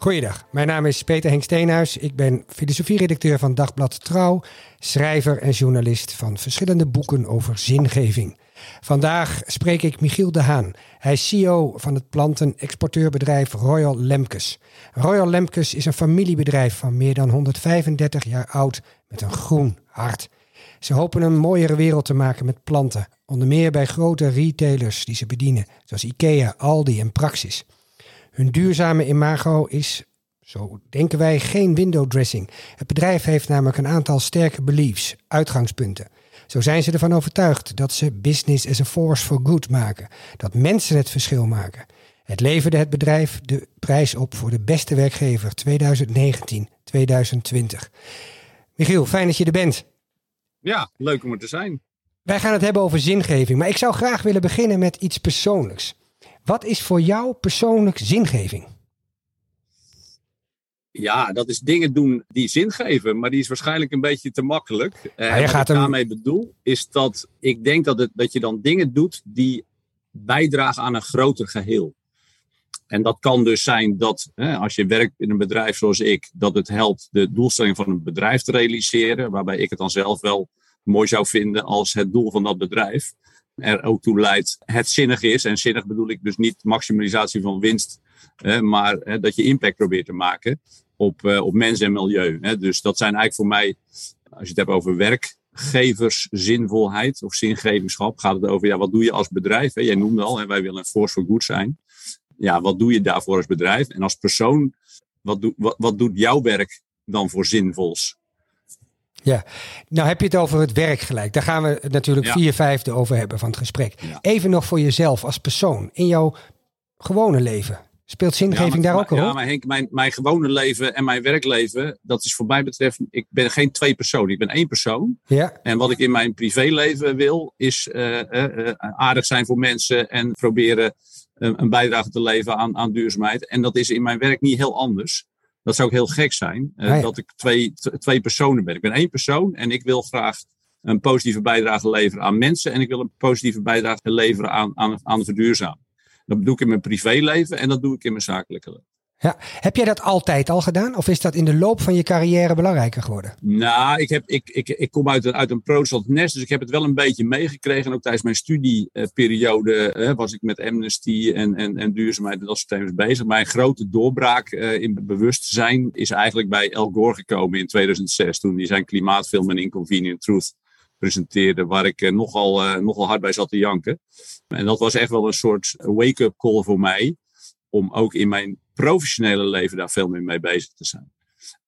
Goeiedag, mijn naam is Peter Henk Steenhuis. Ik ben filosofie-redacteur van Dagblad Trouw, schrijver en journalist van verschillende boeken over zingeving. Vandaag spreek ik Michiel de Haan. Hij is CEO van het plantenexporteurbedrijf Royal Lemkes. Royal Lemkes is een familiebedrijf van meer dan 135 jaar oud met een groen hart. Ze hopen een mooiere wereld te maken met planten, onder meer bij grote retailers die ze bedienen, zoals IKEA, Aldi en Praxis. Hun duurzame imago is, zo denken wij, geen window dressing. Het bedrijf heeft namelijk een aantal sterke beliefs, uitgangspunten. Zo zijn ze ervan overtuigd dat ze business as a force for good maken, dat mensen het verschil maken. Het leverde het bedrijf de prijs op voor de beste werkgever 2019-2020. Michiel, fijn dat je er bent. Ja, leuk om er te zijn. Wij gaan het hebben over zingeving, maar ik zou graag willen beginnen met iets persoonlijks. Wat is voor jou persoonlijk zingeving? Ja, dat is dingen doen die zin geven, maar die is waarschijnlijk een beetje te makkelijk. Uh, wat ik daarmee bedoel, is dat ik denk dat, het, dat je dan dingen doet die bijdragen aan een groter geheel. En dat kan dus zijn dat hè, als je werkt in een bedrijf zoals ik, dat het helpt de doelstelling van een bedrijf te realiseren, waarbij ik het dan zelf wel mooi zou vinden als het doel van dat bedrijf er ook toe leidt het zinnig is. En zinnig bedoel ik dus niet maximalisatie van winst, maar dat je impact probeert te maken op, uh, op mens en milieu. Dus dat zijn eigenlijk voor mij, als je het hebt over werkgeverszinvolheid of zingevingschap, gaat het over ja, wat doe je als bedrijf? Jij noemde al, wij willen een force for good zijn. Ja, wat doe je daarvoor als bedrijf? En als persoon, wat, wat doet jouw werk dan voor zinvols? Ja, nou heb je het over het werk gelijk. Daar gaan we natuurlijk ja. vier vijfde over hebben van het gesprek. Ja. Even nog voor jezelf als persoon in jouw gewone leven. Speelt zingeving ja, daar ook een rol? Ja, maar Henk, mijn, mijn gewone leven en mijn werkleven, dat is voor mij betreft, ik ben geen twee personen, ik ben één persoon. Ja. En wat ik in mijn privéleven wil, is uh, uh, aardig zijn voor mensen en proberen een bijdrage te leveren aan, aan duurzaamheid. En dat is in mijn werk niet heel anders. Dat zou ook heel gek zijn, uh, ja. dat ik twee, twee personen ben. Ik ben één persoon en ik wil graag een positieve bijdrage leveren aan mensen. En ik wil een positieve bijdrage leveren aan, aan, aan de verduurzaming. Dat doe ik in mijn privéleven en dat doe ik in mijn zakelijke leven. Ja. Heb jij dat altijd al gedaan? Of is dat in de loop van je carrière belangrijker geworden? Nou, ik, heb, ik, ik, ik kom uit een, uit een protestant nest, dus ik heb het wel een beetje meegekregen. En ook tijdens mijn studieperiode eh, was ik met amnesty en, en, en duurzaamheid en dat soort thema's bezig. Mijn grote doorbraak uh, in bewustzijn is eigenlijk bij Al Gore gekomen in 2006. Toen hij zijn klimaatfilm en Inconvenient Truth presenteerde, waar ik uh, nogal, uh, nogal hard bij zat te janken. En dat was echt wel een soort wake-up call voor mij, om ook in mijn professionele leven daar veel meer mee bezig te zijn.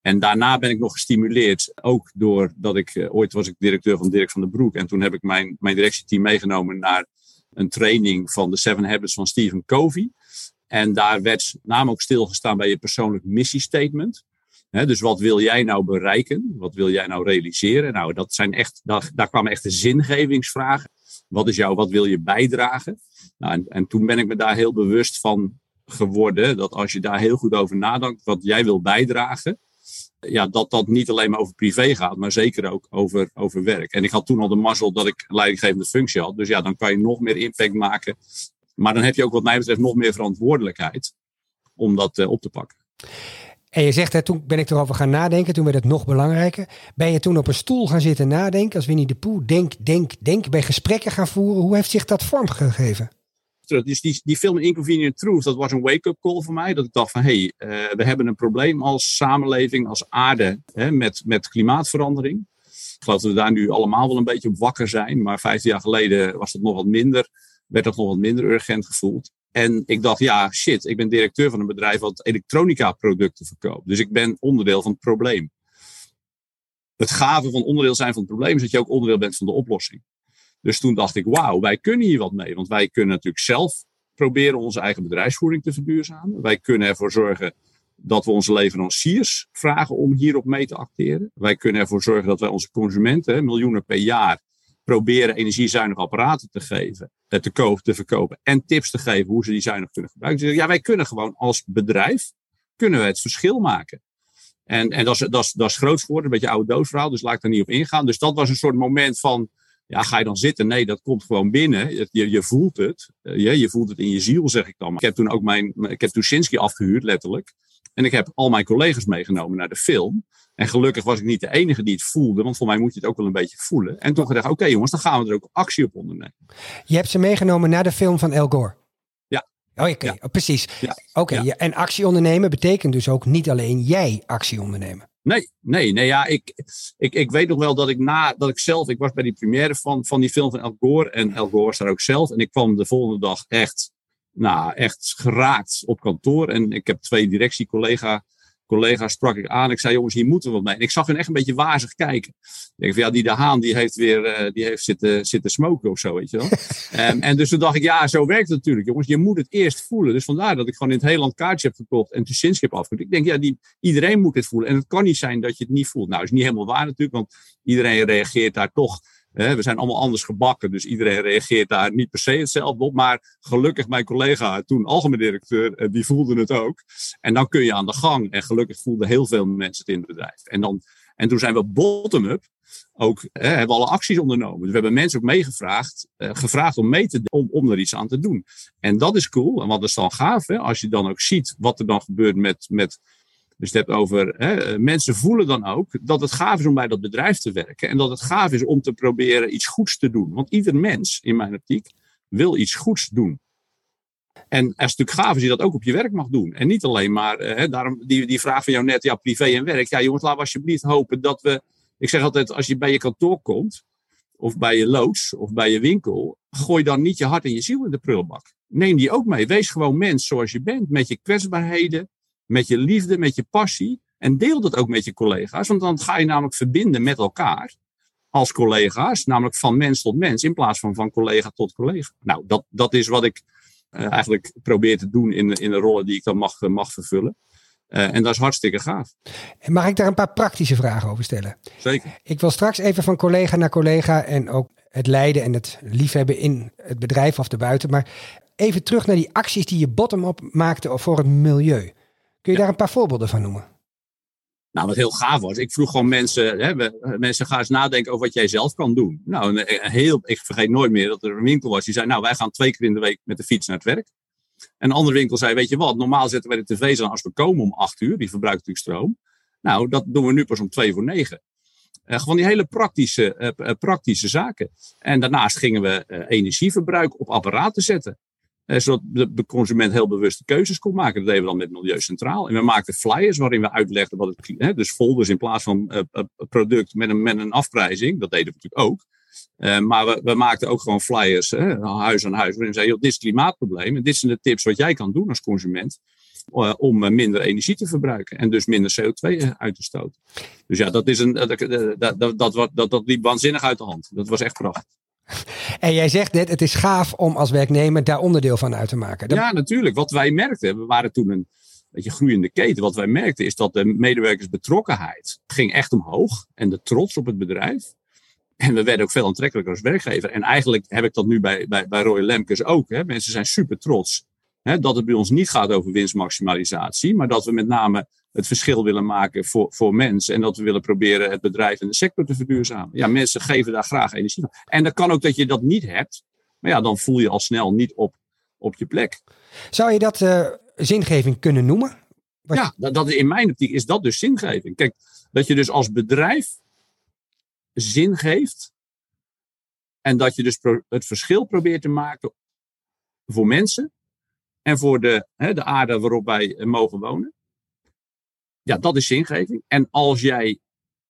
En daarna ben ik nog gestimuleerd, ook doordat ik, uh, ooit was ik directeur van Dirk van den Broek, en toen heb ik mijn, mijn directieteam meegenomen naar een training van de Seven Habits van Stephen Covey. En daar werd namelijk stilgestaan bij je persoonlijk missiestatement. Dus wat wil jij nou bereiken? Wat wil jij nou realiseren? Nou, dat zijn echt, daar, daar kwamen echt de zingevingsvragen. Wat is jouw, wat wil je bijdragen? Nou, en toen ben ik me daar heel bewust van geworden. Dat als je daar heel goed over nadenkt, wat jij wil bijdragen. Ja, dat dat niet alleen maar over privé gaat, maar zeker ook over, over werk. En ik had toen al de mazzel dat ik leidinggevende functie had. Dus ja, dan kan je nog meer impact maken. Maar dan heb je ook wat mij betreft nog meer verantwoordelijkheid om dat uh, op te pakken. En je zegt, hè, toen ben ik erover gaan nadenken, toen werd het nog belangrijker. Ben je toen op een stoel gaan zitten nadenken, als Winnie de Pooh, denk, denk, denk, bij gesprekken gaan voeren. Hoe heeft zich dat vormgegeven? Dus die, die film Inconvenient Truth, dat was een wake-up call voor mij. Dat ik dacht van, hé, hey, uh, we hebben een probleem als samenleving, als aarde, hè, met, met klimaatverandering. Ik geloof dat we daar nu allemaal wel een beetje op wakker zijn. Maar vijftien jaar geleden was dat nog wat minder, werd dat nog wat minder urgent gevoeld. En ik dacht, ja, shit, ik ben directeur van een bedrijf wat elektronica producten verkoopt. Dus ik ben onderdeel van het probleem. Het gave van onderdeel zijn van het probleem is dat je ook onderdeel bent van de oplossing. Dus toen dacht ik, wauw, wij kunnen hier wat mee. Want wij kunnen natuurlijk zelf proberen onze eigen bedrijfsvoering te verduurzamen. Wij kunnen ervoor zorgen dat we onze leveranciers vragen om hierop mee te acteren. Wij kunnen ervoor zorgen dat wij onze consumenten, miljoenen per jaar, proberen energiezuinige apparaten te geven, te, kopen, te verkopen en tips te geven hoe ze die zuinig kunnen gebruiken. Dus ja, wij kunnen gewoon als bedrijf kunnen we het verschil maken. En, en dat, is, dat, is, dat is groot geworden, een beetje oude doosverhaal, dus laat ik daar niet op ingaan. Dus dat was een soort moment van, ja, ga je dan zitten? Nee, dat komt gewoon binnen. Je, je voelt het. Je, je voelt het in je ziel, zeg ik dan. Ik heb toen ook mijn, ik heb Tuschinski afgehuurd, letterlijk. En ik heb al mijn collega's meegenomen naar de film. En gelukkig was ik niet de enige die het voelde, want voor mij moet je het ook wel een beetje voelen. En toen gedacht, oké jongens, dan gaan we er ook actie op ondernemen. Je hebt ze meegenomen naar de film van El Gore. Ja. Oh, oké, ja. precies. Ja. Oké, ja. en actie ondernemen betekent dus ook niet alleen jij actie ondernemen. Nee, nee, nee. Ja, ik, ik, ik weet nog wel dat ik na, dat ik zelf, ik was bij die première van, van die film van El Gore. En El Gore was daar ook zelf. En ik kwam de volgende dag echt, nou, echt geraakt op kantoor. En ik heb twee directiecollega collega's sprak ik aan. Ik zei, jongens, hier moeten we wat mee. En ik zag hun echt een beetje wazig kijken. Ik denk van, ja, die De Haan, die heeft weer uh, die heeft zitten, zitten smoken of zo, weet je wel. um, en dus toen dacht ik, ja, zo werkt het natuurlijk, jongens. Je moet het eerst voelen. Dus vandaar dat ik gewoon in het hele land kaartje heb gekocht en Tuschinski heb afgekocht. Ik denk, ja, die, iedereen moet het voelen. En het kan niet zijn dat je het niet voelt. Nou, dat is niet helemaal waar natuurlijk, want iedereen reageert daar toch we zijn allemaal anders gebakken, dus iedereen reageert daar niet per se hetzelfde op. Maar gelukkig mijn collega, toen algemeen directeur, eh, die voelde het ook. En dan kun je aan de gang. En gelukkig voelden heel veel mensen het in het bedrijf. En, dan, en toen zijn we bottom-up ook, hebben alle acties ondernomen. Dus we hebben mensen ook meegevraagd, uh, gevraagd om mee te om, om er iets aan te doen. En dat is cool. En wat is dan gaaf, hè, als je dan ook ziet wat er dan gebeurt met, met dus het hebt over, hè, mensen voelen dan ook dat het gaaf is om bij dat bedrijf te werken. En dat het gaaf is om te proberen iets goeds te doen. Want ieder mens, in mijn optiek, wil iets goeds doen. En het is natuurlijk gaaf als je dat ook op je werk mag doen. En niet alleen maar, hè, daarom die, die vraag van jou net, ja, privé en werk. Ja, jongens, laten we alsjeblieft hopen dat we. Ik zeg altijd, als je bij je kantoor komt, of bij je loods, of bij je winkel, gooi dan niet je hart en je ziel in de prullenbak. Neem die ook mee. Wees gewoon mens zoals je bent, met je kwetsbaarheden, met je liefde, met je passie. En deel dat ook met je collega's, want dan ga je namelijk verbinden met elkaar als collega's, namelijk van mens tot mens, in plaats van van collega tot collega. Nou, dat, dat is wat ik uh, eigenlijk probeer te doen in, in de rollen die ik dan mag, mag vervullen. Uh, en dat is hartstikke gaaf. Mag ik daar een paar praktische vragen over stellen? Zeker. Ik wil straks even van collega naar collega en ook het leiden en het liefhebben in het bedrijf of buiten. Maar even terug naar die acties die je bottom-up maakte voor het milieu. Kun je daar een paar voorbeelden van noemen? Nou, wat heel gaaf was, ik vroeg gewoon mensen, hè, mensen gaan eens nadenken over wat jij zelf kan doen. Nou, een, heel, ik vergeet nooit meer dat er een winkel was die zei, nou, wij gaan twee keer in de week met de fiets naar het werk. En een andere winkel zei, weet je wat, normaal zetten wij de tv's aan als we komen om acht uur, die verbruikt natuurlijk stroom. Nou, dat doen we nu pas om twee voor negen. Uh, gewoon die hele praktische, uh, praktische zaken. En daarnaast gingen we energieverbruik op apparaten zetten. Eh, zodat de, consument heel bewuste keuzes kon maken. Dat deden we dan met Milieu Centraal. En we maakten flyers waarin we uitlegden wat het. Hè, dus folders in plaats van uh, product met een, met een afprijzing. Dat deden we natuurlijk ook. Maar we, we, maakten ook gewoon flyers, hè, huis aan huis. Waarin we zeiden: dit is het klimaatprobleem. En dit zijn de tips wat jij kan doen als consument. om minder energie te verbruiken. En dus minder CO2 uit te stoten. Dus ja, dat, is een, dat, dat, dat, dat, dat liep waanzinnig uit de hand. Dat was echt prachtig. En jij zegt net, het is gaaf om als werknemer daar onderdeel van uit te maken. Ja, natuurlijk. Wat wij merkten, we waren toen een beetje groeiende keten. Wat wij merkten is dat de medewerkersbetrokkenheid ging echt omhoog. En de trots op het bedrijf. En we werden ook veel aantrekkelijker als werkgever. En eigenlijk heb ik dat nu bij, bij, bij Roy Lemkes ook. Hè. Mensen zijn super trots hè, dat het bij ons niet gaat over winstmaximalisatie. Maar dat we met name het verschil willen maken voor, voor mensen. En dat we willen proberen het bedrijf en de sector te verduurzamen. Ja, mensen geven daar graag energie van. En dat kan ook dat je dat niet hebt. Maar ja, dan voel je al snel niet op, op je plek. Zou je dat uh, zingeving kunnen noemen? Wat ja, dat, dat, in mijn optiek is dat dus zingeving. Kijk, dat je dus als bedrijf zin geeft. En dat je dus het verschil probeert te maken voor mensen. En voor de, hè, de aarde waarop wij mogen wonen. Ja, dat is zingeving. En als jij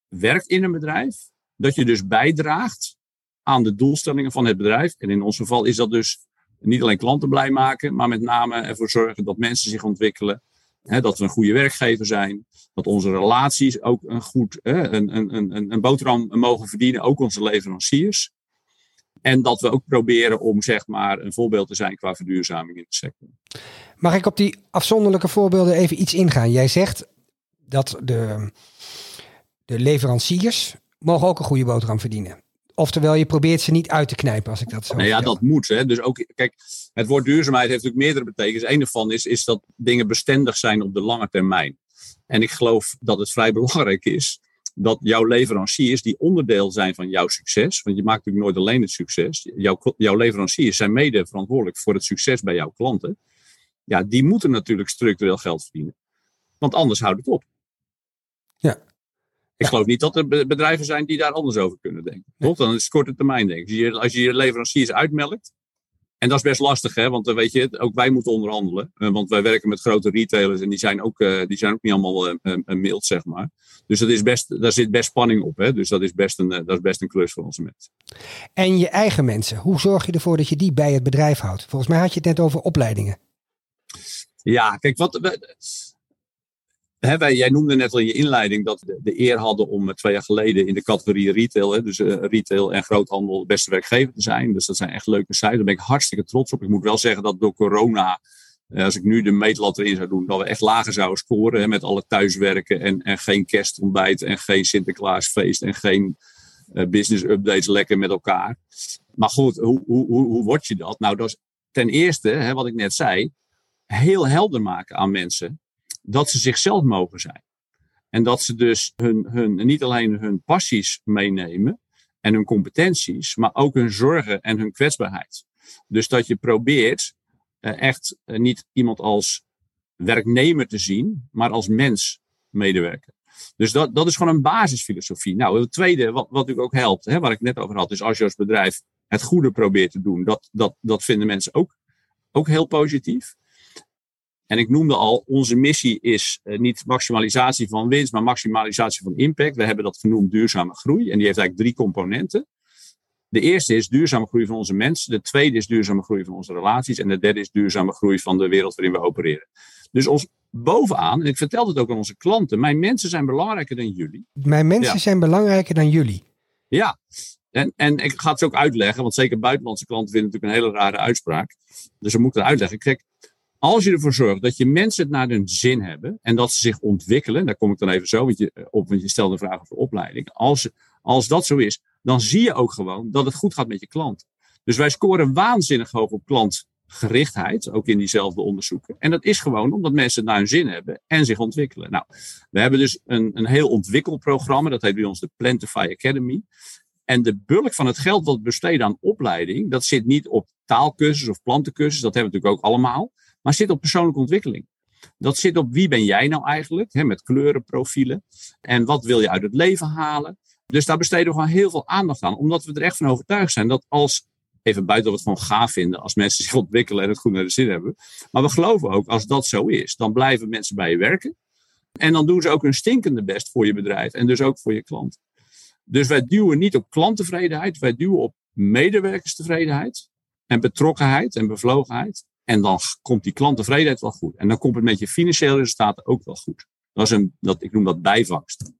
werkt in een bedrijf, dat je dus bijdraagt aan de doelstellingen van het bedrijf. En in ons geval is dat dus niet alleen klanten blij maken, maar met name ervoor zorgen dat mensen zich ontwikkelen. Hè, dat we een goede werkgever zijn. Dat onze relaties ook een goed hè, een, een, een, een boterham mogen verdienen, ook onze leveranciers. En dat we ook proberen om zeg maar een voorbeeld te zijn qua verduurzaming in de sector. Mag ik op die afzonderlijke voorbeelden even iets ingaan? Jij zegt dat de, de leveranciers mogen ook een goede boterham verdienen. Oftewel, je probeert ze niet uit te knijpen, als ik dat zo nou ja, dat moet. Hè. Dus ook, kijk, het woord duurzaamheid heeft natuurlijk meerdere betekenis. Een daarvan is, is dat dingen bestendig zijn op de lange termijn. En ik geloof dat het vrij belangrijk is dat jouw leveranciers, die onderdeel zijn van jouw succes, want je maakt natuurlijk nooit alleen het succes, jouw, jouw leveranciers zijn mede verantwoordelijk voor het succes bij jouw klanten. Ja, die moeten natuurlijk structureel geld verdienen. Want anders houdt het op. Ja. Ik geloof niet dat er bedrijven zijn die daar anders over kunnen denken. Toch? Dan is het korte termijn denken. Als je, als je je leveranciers uitmelkt. En dat is best lastig, hè? want weet je, ook wij moeten onderhandelen. Want wij werken met grote retailers en die zijn ook, die zijn ook niet allemaal een mild, zeg maar. Dus dat is best, daar zit best spanning op. Hè? Dus dat is, best een, dat is best een klus voor onze mensen. En je eigen mensen, hoe zorg je ervoor dat je die bij het bedrijf houdt? Volgens mij had je het net over opleidingen. Ja, kijk, wat, jij noemde net al in je inleiding dat we de eer hadden om eh, twee jaar geleden in de categorie retail, hè, dus uh, retail en groothandel, de beste werkgever te zijn. Dus dat zijn echt leuke cijfers. Daar ben ik hartstikke trots op. Ik moet wel zeggen dat door corona, eh, als ik nu de meetlat erin zou doen, dat we echt lager zouden scoren hè, met alle thuiswerken en, en geen kerstontbijt en geen Sinterklaasfeest en geen uh, business updates lekker met elkaar. Maar goed, hoe, hoe, hoe, hoe word je dat? Nou, dat is ten eerste, hè, wat ik net zei, heel helder maken aan mensen dat ze zichzelf mogen zijn. En dat ze dus hun, hun, niet alleen hun passies meenemen en hun competenties, maar ook hun zorgen en hun kwetsbaarheid. Dus dat je probeert eh, echt eh, niet iemand als werknemer te zien, maar als mens medewerker. Dus dat, dat is gewoon een basisfilosofie. Nou, het tweede, wat, wat natuurlijk ook helpt, hè, waar ik net over had, is als je als bedrijf het goede probeert te doen, dat, dat, dat vinden mensen ook, ook heel positief. En ik noemde al, onze missie is uh, niet maximalisatie van winst, maar maximalisatie van impact. We hebben dat genoemd duurzame groei. En die heeft eigenlijk drie componenten. De eerste is duurzame groei van onze mensen. De tweede is duurzame groei van onze relaties. En de derde is duurzame groei van de wereld waarin we opereren. Dus ons bovenaan, en ik vertel het ook aan onze klanten, mijn mensen zijn belangrijker dan jullie. Mijn mensen zijn belangrijker dan jullie. Ja, en, en ik ga het ook uitleggen, want zeker buitenlandse klanten vinden het natuurlijk een hele rare uitspraak. Dus we moeten uitleggen. Kijk, als je ervoor zorgt dat je mensen het naar hun zin hebben en dat ze zich ontwikkelen, daar kom ik dan even zo want je, eh, op, want je stelde vragen over opleiding. Als, als dat zo is, dan zie je ook gewoon dat het goed gaat met je klant. Dus wij scoren waanzinnig hoog op klantgerichtheid, ook in diezelfde onderzoeken. En dat is gewoon omdat mensen het naar hun zin hebben en zich ontwikkelen. Nou, we hebben dus een, een heel ontwikkelprogramma, dat heet bij ons de Plantify Academy. En de bulk van het geld wat we besteden aan opleiding, dat zit niet op taalkursus of plantencursus, dat hebben we natuurlijk ook allemaal maar zit op persoonlijke ontwikkeling. Dat zit op wie ben jij nou eigenlijk, hè, met kleurenprofielen. En wat wil je uit het leven halen. Dus daar besteden we gewoon heel veel aandacht aan. Omdat we er echt van overtuigd zijn dat als, even buiten dat we het gewoon gaaf vinden, als mensen zich ontwikkelen en het goed naar de zin hebben. Maar we geloven ook, als dat zo is, dan blijven mensen bij je werken. En dan doen ze ook hun stinkende best voor je bedrijf en dus ook voor je klant. Dus wij duwen niet op klanttevredenheid, wij duwen op medewerkerstevredenheid en betrokkenheid en bevlogenheid. En dan komt die klanttevredenheid wel goed. En dan komt het met je financiële resultaten ook wel goed. Dat is een, dat, ik noem dat bijvangst.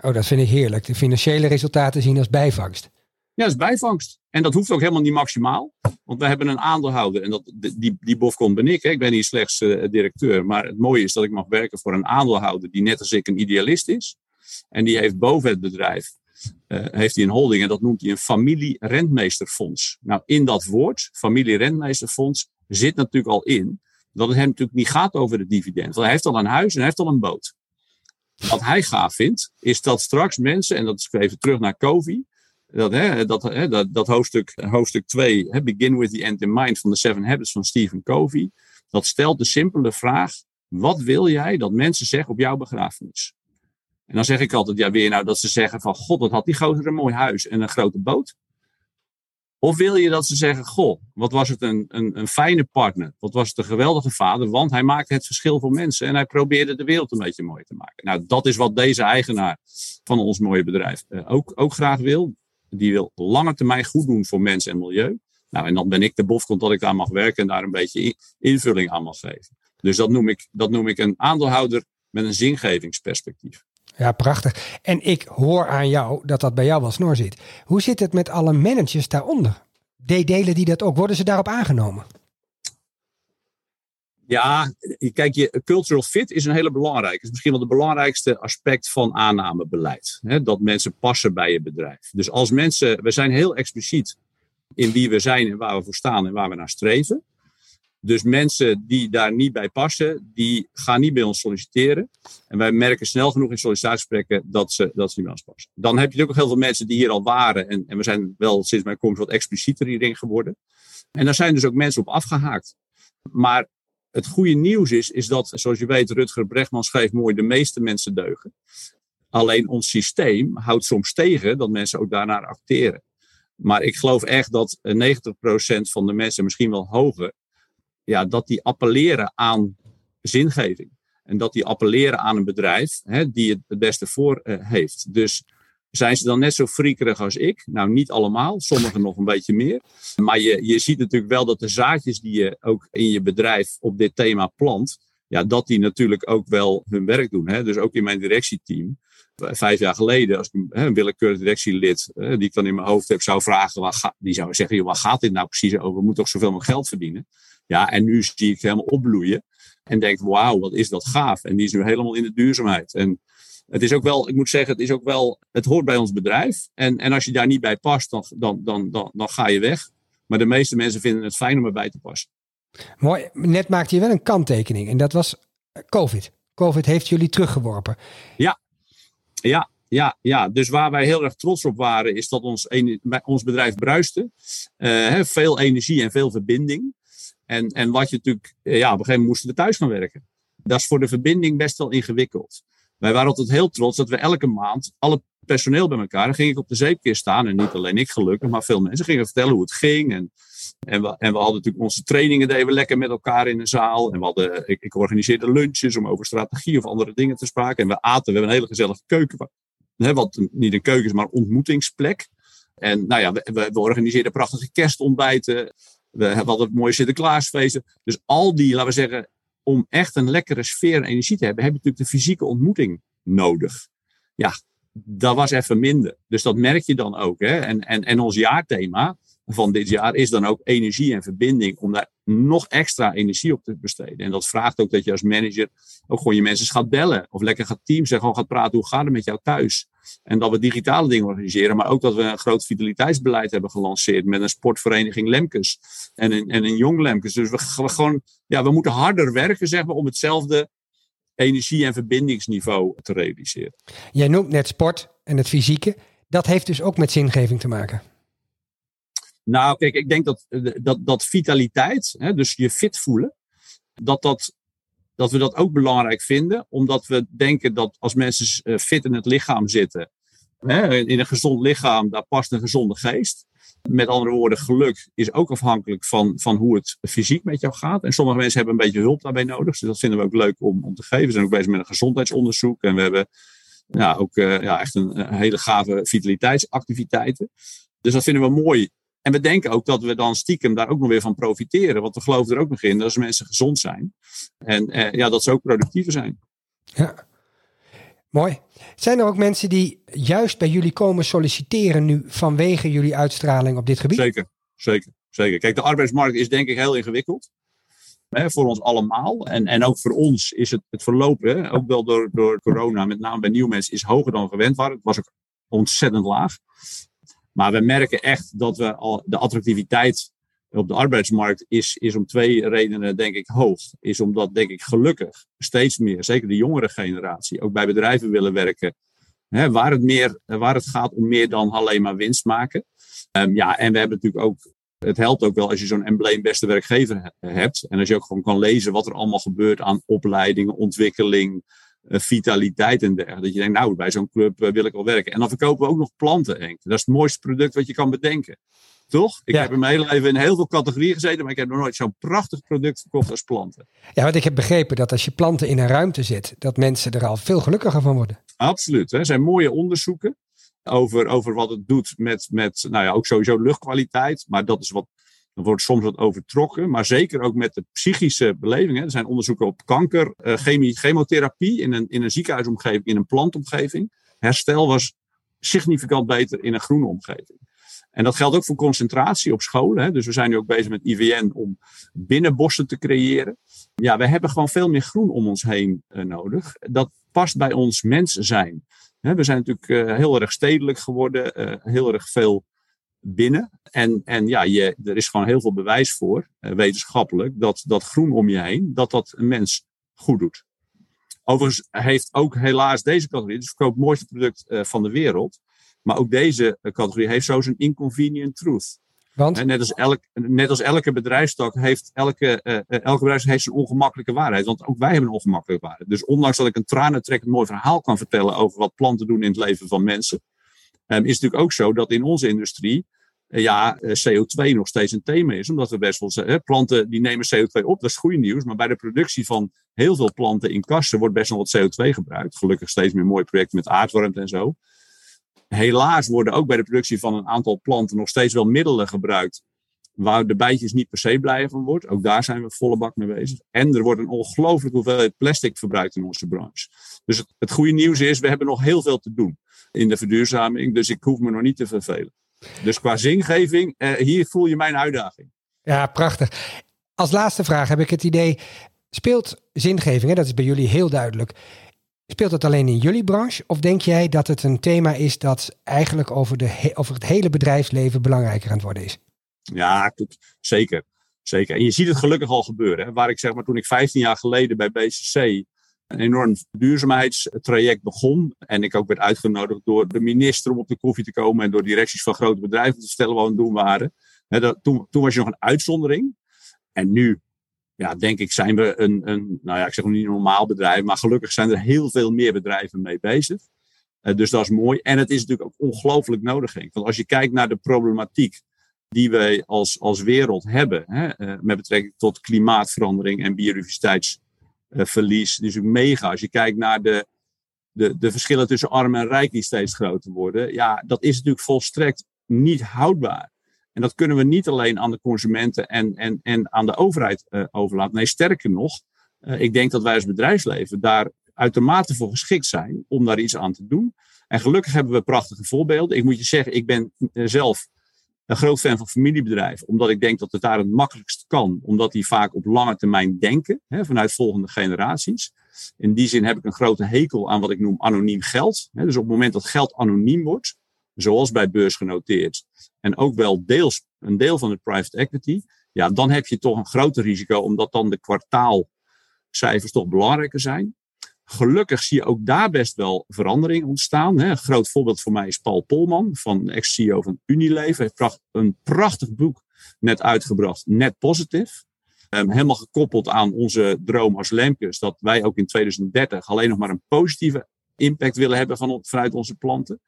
Oh, dat vind ik heerlijk. De financiële resultaten zien als bijvangst. Ja, dat is bijvangst. En dat hoeft ook helemaal niet maximaal. Want we hebben een aandeelhouder. En dat, die, die Bofcon ben ik. Hè. Ik ben hier slechts uh, directeur. Maar het mooie is dat ik mag werken voor een aandeelhouder die net als ik een idealist is. En die heeft boven het bedrijf uh, heeft hij een holding en dat noemt hij een familie-rentmeesterfonds. Nou, in dat woord, familie-rentmeesterfonds, zit natuurlijk al in dat het hem natuurlijk niet gaat over de dividend. Want hij heeft al een huis en hij heeft al een boot. Wat hij gaaf vindt, is dat straks mensen, en dat is even terug naar COVID, dat, hè, dat, hè, dat, dat hoofdstuk, hoofdstuk 2, hè, Begin with the End in Mind van de Seven Habits van Stephen Covey, dat stelt de simpele vraag, wat wil jij dat mensen zeggen op jouw begrafenis? En dan zeg ik altijd, ja, je nou dat ze zeggen van, god, dat had die gozer een mooi huis en een grote boot? Of wil je dat ze zeggen: Goh, wat was het een, een, een fijne partner? Wat was het een geweldige vader? Want hij maakte het verschil voor mensen en hij probeerde de wereld een beetje mooi te maken. Nou, dat is wat deze eigenaar van ons mooie bedrijf uh, ook, ook graag wil. Die wil lange termijn goed doen voor mensen en milieu. Nou, en dan ben ik de bofkont dat ik daar mag werken en daar een beetje invulling aan mag geven. Dus dat noem ik, dat noem ik een aandeelhouder met een zingevingsperspectief. Ja, prachtig. En ik hoor aan jou dat dat bij jou wel snor zit. Hoe zit het met alle managers daaronder? Delen die dat ook? Worden ze daarop aangenomen? Ja, kijk, je cultural fit is een hele belangrijke. is misschien wel het belangrijkste aspect van aannamebeleid. Hè? Dat mensen passen bij je bedrijf. Dus als mensen, we zijn heel expliciet in wie we zijn en waar we voor staan en waar we naar streven. Dus mensen die daar niet bij passen, die gaan niet bij ons solliciteren. En wij merken snel genoeg in sollicitatiegesprekken dat ze, dat ze niet bij ons passen. Dan heb je ook nog heel veel mensen die hier al waren. En, en we zijn wel sinds mijn komst wat explicieter hierin geworden. En daar zijn dus ook mensen op afgehaakt. Maar het goede nieuws is, is dat, zoals je weet, Rutger Brechtman schreef mooi, de meeste mensen deugen. Alleen ons systeem houdt soms tegen dat mensen ook daarnaar acteren. Maar ik geloof echt dat 90% van de mensen, misschien wel hoger, ja, dat die appelleren aan zingeving. En dat die appelleren aan een bedrijf hè, die het het beste voor uh, heeft. Dus zijn ze dan net zo friekerig als ik? Nou, niet allemaal, sommigen nog een beetje meer. Maar je, je ziet natuurlijk wel dat de zaadjes die je ook in je bedrijf op dit thema plant, ja, dat die natuurlijk ook wel hun werk doen. Hè? Dus ook in mijn directieteam. Vijf jaar geleden, als ik een willekeurig directielid, die ik dan in mijn hoofd heb, zou vragen, die zou zeggen, joh, waar gaat dit nou precies over? We moeten toch zoveel mogelijk geld verdienen? Ja, en nu zie ik helemaal opbloeien. En denk, wauw, wat is dat gaaf. En die is nu helemaal in de duurzaamheid. En het is ook wel, ik moet zeggen, het is ook wel, het hoort bij ons bedrijf. En, en als je daar niet bij past, dan, dan, dan, dan, dan ga je weg. Maar de meeste mensen vinden het fijn om erbij te passen. Mooi. Net maakte je wel een kanttekening. En dat was COVID. COVID heeft jullie teruggeworpen. Ja, ja, ja, ja. Dus waar wij heel erg trots op waren, is dat ons, ons bedrijf bruiste. Uh, veel energie en veel verbinding. En, en wat je natuurlijk, ja, op een gegeven moment moesten we thuis gaan werken. Dat is voor de verbinding best wel ingewikkeld. Wij waren altijd heel trots dat we elke maand alle personeel bij elkaar. Dan ging ik op de zeepkist staan. En niet alleen ik gelukkig, maar veel mensen gingen vertellen hoe het ging. En, en, we, en we hadden natuurlijk onze trainingen deden we lekker met elkaar in de zaal. En we hadden, ik, ik organiseerde lunches om over strategie of andere dingen te spraken. En we aten, we hebben een hele gezellige keuken. Hè, wat niet een keuken is, maar een ontmoetingsplek. En nou ja, we, we organiseerden prachtige kerstontbijten. We hadden mooie Sinterklaasfeesten. Dus al die, laten we zeggen, om echt een lekkere sfeer en energie te hebben, heb je natuurlijk de fysieke ontmoeting nodig. Ja, dat was even minder. Dus dat merk je dan ook. Hè? En, en, en ons jaarthema van dit jaar is dan ook energie en verbinding. Om daar nog extra energie op te besteden. En dat vraagt ook dat je als manager ook gewoon je mensen gaat bellen. Of lekker gaat teams en gewoon gaat praten. Hoe gaat het met jou thuis? En dat we digitale dingen organiseren. Maar ook dat we een groot vitaliteitsbeleid hebben gelanceerd. Met een sportvereniging Lemkes. En een, en een jong Lemkes. Dus we, we, gewoon, ja, we moeten harder werken zeg maar, om hetzelfde energie- en verbindingsniveau te realiseren. Jij noemt net sport en het fysieke. Dat heeft dus ook met zingeving te maken. Nou, kijk, ik denk dat, dat, dat vitaliteit, hè, dus je fit voelen, dat, dat, dat we dat ook belangrijk vinden. Omdat we denken dat als mensen eh, fit in het lichaam zitten, hè, in een gezond lichaam, daar past een gezonde geest. Met andere woorden, geluk is ook afhankelijk van, van hoe het fysiek met jou gaat. En sommige mensen hebben een beetje hulp daarbij nodig. Dus dat vinden we ook leuk om, om te geven. We zijn ook bezig met een gezondheidsonderzoek. En we hebben ja, ook uh, ja, echt een, hele gave vitaliteitsactiviteiten. Dus dat vinden we mooi. En we denken ook dat we dan stiekem daar ook nog weer van profiteren. Want we geloven er ook nog in dat als mensen gezond zijn. En eh, ja, dat ze ook productiever zijn. Ja, mooi. Zijn er ook mensen die juist bij jullie komen solliciteren nu vanwege jullie uitstraling op dit gebied? Zeker, zeker, zeker. Kijk, de arbeidsmarkt is denk ik heel ingewikkeld. Hè, voor ons allemaal. En, en ook voor ons is het, het verlopen, ook wel door, door corona, met name bij nieuwe mensen, is hoger dan gewend waren. Het was ook ontzettend laag. Maar we merken echt dat we al de attractiviteit op de arbeidsmarkt is, is om twee redenen, denk ik, hoog. Is omdat, denk ik, gelukkig steeds meer, zeker de jongere generatie, ook bij bedrijven willen werken. Hè, waar, het meer, waar het gaat om meer dan alleen maar winst maken. Um, ja, en we hebben natuurlijk ook. Het helpt ook wel als je zo'n embleem beste werkgever hebt. En als je ook gewoon kan lezen wat er allemaal gebeurt aan opleidingen, ontwikkeling, vitaliteit en dergelijke. Dat je denkt, nou, bij zo'n club eh, wil ik wel werken. En dan verkopen we ook nog planten, Henk. Dat is het mooiste product wat je kan bedenken. Toch? Ik heb in mijn hele leven in heel veel categorieën gezeten, maar ik heb nog nooit zo'n prachtig product verkocht als planten. Ja, want ik heb begrepen dat als je planten in een ruimte zet, dat mensen er al veel gelukkiger van worden. Absoluut. Er zijn mooie onderzoeken over, over wat het doet met, met, nou ja, ook sowieso luchtkwaliteit. Maar dat is wat dan wordt soms wat overtrokken, maar zeker ook met de psychische belevingen. Er zijn onderzoeken op kanker, uh, chemie, chemotherapie in een, in een ziekenhuisomgeving, in een plantomgeving. Herstel was significant beter in een groene omgeving. En dat geldt ook voor concentratie op scholen. Hè. Dus we zijn nu ook bezig met IVN om binnenbossen te creëren. Ja, we hebben gewoon veel meer groen om ons heen uh, nodig. Dat past bij ons mens zijn. we zijn natuurlijk uh, heel erg stedelijk geworden, heel erg veel binnen. En, en ja, je, er is gewoon heel veel bewijs voor, eh, wetenschappelijk, dat dat groen om je heen, dat dat een mens goed doet. Overigens heeft ook helaas deze categorie, dus verkoopt het mooiste product uh, van de wereld, maar ook deze uh, categorie heeft zo zijn inconvenient truth. Want? Net als, elk, net als elke bedrijfstak heeft elke, uh, elke bedrijf heeft zijn ongemakkelijke waarheid. Want ook wij hebben een ongemakkelijke waarheid. Dus ondanks dat ik een tranentrekkend mooi verhaal kan vertellen over wat planten doen in het leven van mensen, um, is het natuurlijk ook zo dat in onze industrie ja, CO2 nog steeds een thema is. Omdat we best wel zeggen, planten die nemen CO2 op, dat is goed nieuws. Maar bij de productie van heel veel planten in kassen wordt best wel wat CO2 gebruikt. Gelukkig steeds meer mooie projecten met aardwarmte en zo. Helaas worden ook bij de productie van een aantal planten nog steeds wel middelen gebruikt. Waar de bijtjes niet per se blij van wordt. Ook daar zijn we volle bak mee bezig. En er wordt een ongelooflijke hoeveelheid plastic verbruikt in onze branche. Dus het, het goede nieuws is, we hebben nog heel veel te doen in de verduurzaming. Dus ik hoef me nog niet te vervelen. Dus qua zingeving, eh, hier voel je mijn uitdaging. Ja, prachtig. Als laatste vraag heb ik het idee, speelt zingeving, hè, dat is bij jullie heel duidelijk, Speelt het alleen in jullie branche? Of denk jij dat het een thema is dat eigenlijk over, de over het hele bedrijfsleven belangrijker aan het worden is? Ja, zeker. zeker. En je ziet het gelukkig al gebeuren. Hè? Waar ik zeg maar toen ik 15 jaar geleden bij BCC een enorm duurzaamheidstraject begon. En ik ook werd uitgenodigd door de minister om op de koffie te komen. En door directies van grote bedrijven te vertellen wat we aan het doen waren. dat, toen, toen was je nog een uitzondering. En nu ja, denk ik, zijn we een, een, nou ja, ik zeg niet een normaal bedrijf, maar gelukkig zijn er heel veel meer bedrijven mee bezig. Uh, dus dat is mooi. En het is natuurlijk ook ongelooflijk nodig, Want als je kijkt naar de problematiek die wij als, als wereld hebben, hè, uh, met betrekking tot klimaatverandering en biodiversiteitsverlies, uh, is ook mega. Als je kijkt naar de, de, de verschillen tussen arm en rijk die steeds groter worden, ja, dat is natuurlijk volstrekt niet houdbaar. En dat kunnen we niet alleen aan de consumenten en, en, en aan de overheid uh, overlaten. Nee, sterker nog, uh, ik denk dat wij als bedrijfsleven daar uitermate voor geschikt zijn om daar iets aan te doen. En gelukkig hebben we prachtige voorbeelden. Ik moet je zeggen, ik ben zelf een groot fan van familiebedrijven, omdat ik denk dat het daar het makkelijkst kan, omdat die vaak op lange termijn denken, hè, vanuit volgende generaties. In die zin heb ik een grote hekel aan wat ik noem anoniem geld. Hè. Dus op het moment dat geld anoniem wordt, zoals bij beursgenoteerd, en ook wel deels een deel van het private equity, ja, dan heb je toch een groter risico, omdat dan de kwartaalcijfers toch belangrijker zijn. Gelukkig zie je ook daar best wel verandering ontstaan. Een groot voorbeeld voor mij is Paul Polman, van ex-CEO van Unilever. Hij heeft een prachtig boek net uitgebracht, Net Positive. Um, helemaal gekoppeld aan onze droom als Lemkes, dat wij ook in 2030 alleen nog maar een positieve impact willen hebben van, vanuit onze planten.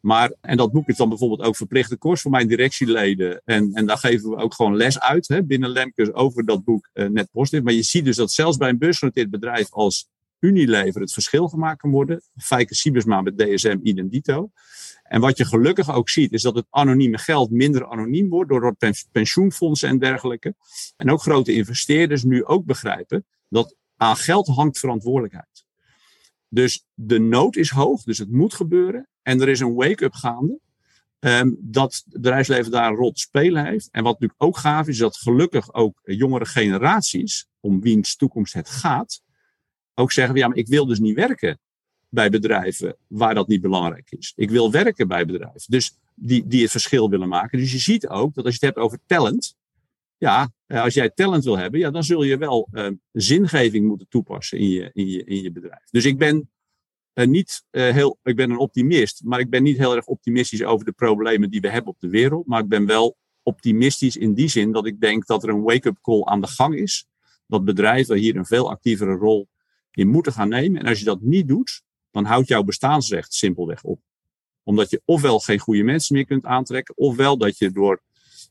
Maar, en dat boek is dan bijvoorbeeld ook verplichte kost voor mijn directieleden. En, en daar geven we ook gewoon les uit hè, binnen Lemkes over dat boek uh, net positief. Maar je ziet dus dat zelfs bij een beursgenoteerd bedrijf als Unilever het verschil gemaakt kan worden. Fijke Siebersma met DSM idem dito. En wat je gelukkig ook ziet, is dat het anonieme geld minder anoniem wordt door pensioenfondsen en dergelijke. En ook grote investeerders nu ook begrijpen dat aan geld hangt verantwoordelijkheid. Dus de nood is hoog, dus het moet gebeuren. En er is een wake-up gaande. Um, dat het bedrijfsleven daar een rol te spelen heeft. En wat natuurlijk ook gaaf is, is dat gelukkig ook jongere generaties, om wiens toekomst het gaat, ook zeggen: ja, maar ik wil dus niet werken bij bedrijven waar dat niet belangrijk is. Ik wil werken bij bedrijven. Dus die, die het verschil willen maken. Dus je ziet ook dat als je het hebt over talent. Ja, eh, als jij talent wil hebben, ja, dan zul je wel uh, zingeving moeten toepassen in je, in, je, in je bedrijf. Dus ik ben uh, niet heel, ik ben een optimist, maar ik ben niet heel erg optimistisch over de problemen die we hebben op de wereld. Maar ik ben wel optimistisch in die zin dat ik denk dat er een wake-up call aan de gang is. Dat bedrijven hier een veel actievere rol in moeten gaan nemen. En als je dat niet doet, dan houdt jouw bestaansrecht simpelweg op. Omdat je ofwel geen goede mensen meer kunt aantrekken, ofwel dat je door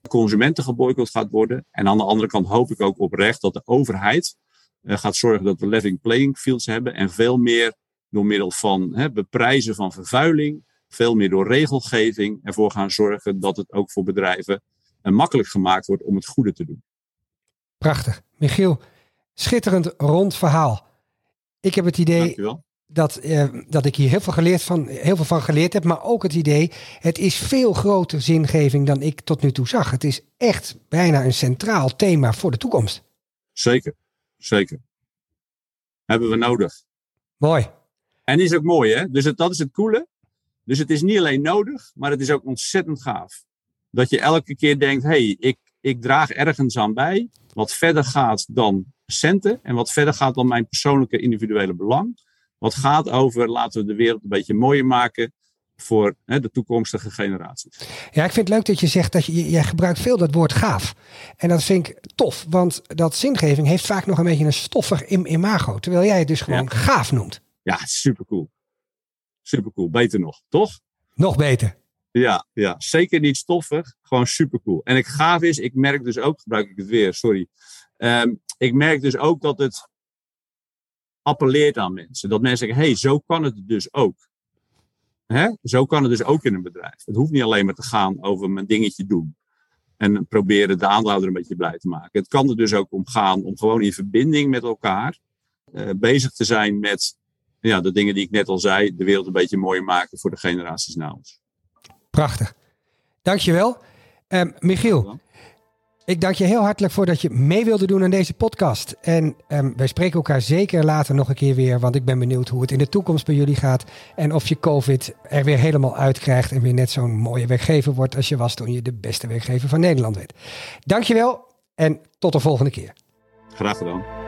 consumenten geboycott gaat worden. En aan de andere kant hoop ik ook oprecht dat de overheid uh, gaat zorgen dat we level playing fields hebben en veel meer door middel van hè, beprijzen van vervuiling, veel meer door regelgeving ervoor gaan zorgen dat het ook voor bedrijven uh, makkelijk gemaakt wordt om het goede te doen. Prachtig. Michiel, schitterend rond verhaal. Ik heb het idee dat, uh, dat ik hier heel veel, geleerd van, heel veel van geleerd heb, maar ook het idee, het is veel groter zingeving dan ik tot nu toe zag. Het is echt bijna een centraal thema voor de toekomst. Zeker, zeker. Hebben we nodig. Mooi. En is ook mooi, hè? Dus het, dat is het coole. Dus het is niet alleen nodig, maar het is ook ontzettend gaaf. Dat je elke keer denkt, hé, hey, ik, ik draag ergens aan bij, wat verder gaat dan centen en wat verder gaat dan mijn persoonlijke individuele belang. Wat gaat over, laten we de wereld een beetje mooier maken. voor hè, de toekomstige generaties. Ja, ik vind het leuk dat je zegt dat je, jij gebruikt veel dat woord gaaf. En dat vind ik tof, want dat zingeving heeft vaak nog een beetje een stoffig imago. Terwijl jij het dus gewoon gaaf noemt. Ja, super cool. Super cool. Beter nog, toch? Nog beter. Ja, ja, zeker niet stoffig. Gewoon super cool. En ik gaaf is, ik merk dus ook, gebruik ik het weer, sorry. Ehm, ik merk dus ook dat het appelleert aan mensen. Dat mensen zeggen, hé, hey, zo kan het dus ook. Hè? Zo kan het dus ook in een bedrijf. Het hoeft niet alleen maar te gaan over mijn dingetje doen. En proberen de aandeelhouder een beetje blij te maken. Het kan er dus ook om gaan om gewoon in verbinding met elkaar uh, bezig te zijn met ja, de dingen die ik net al zei. De wereld een beetje mooier maken voor de generaties na ons. Prachtig. Dankjewel. Um, Michiel, ik dank je heel hartelijk voor dat je mee wilde doen aan deze podcast. En um, wij spreken elkaar zeker later nog een keer weer, want ik ben benieuwd hoe het in de toekomst bij jullie gaat. En of je COVID er weer helemaal uitkrijgt en weer net zo'n mooie werkgever wordt als je was toen je de beste werkgever van Nederland werd. Dankjewel en tot de volgende keer. Graag gedaan.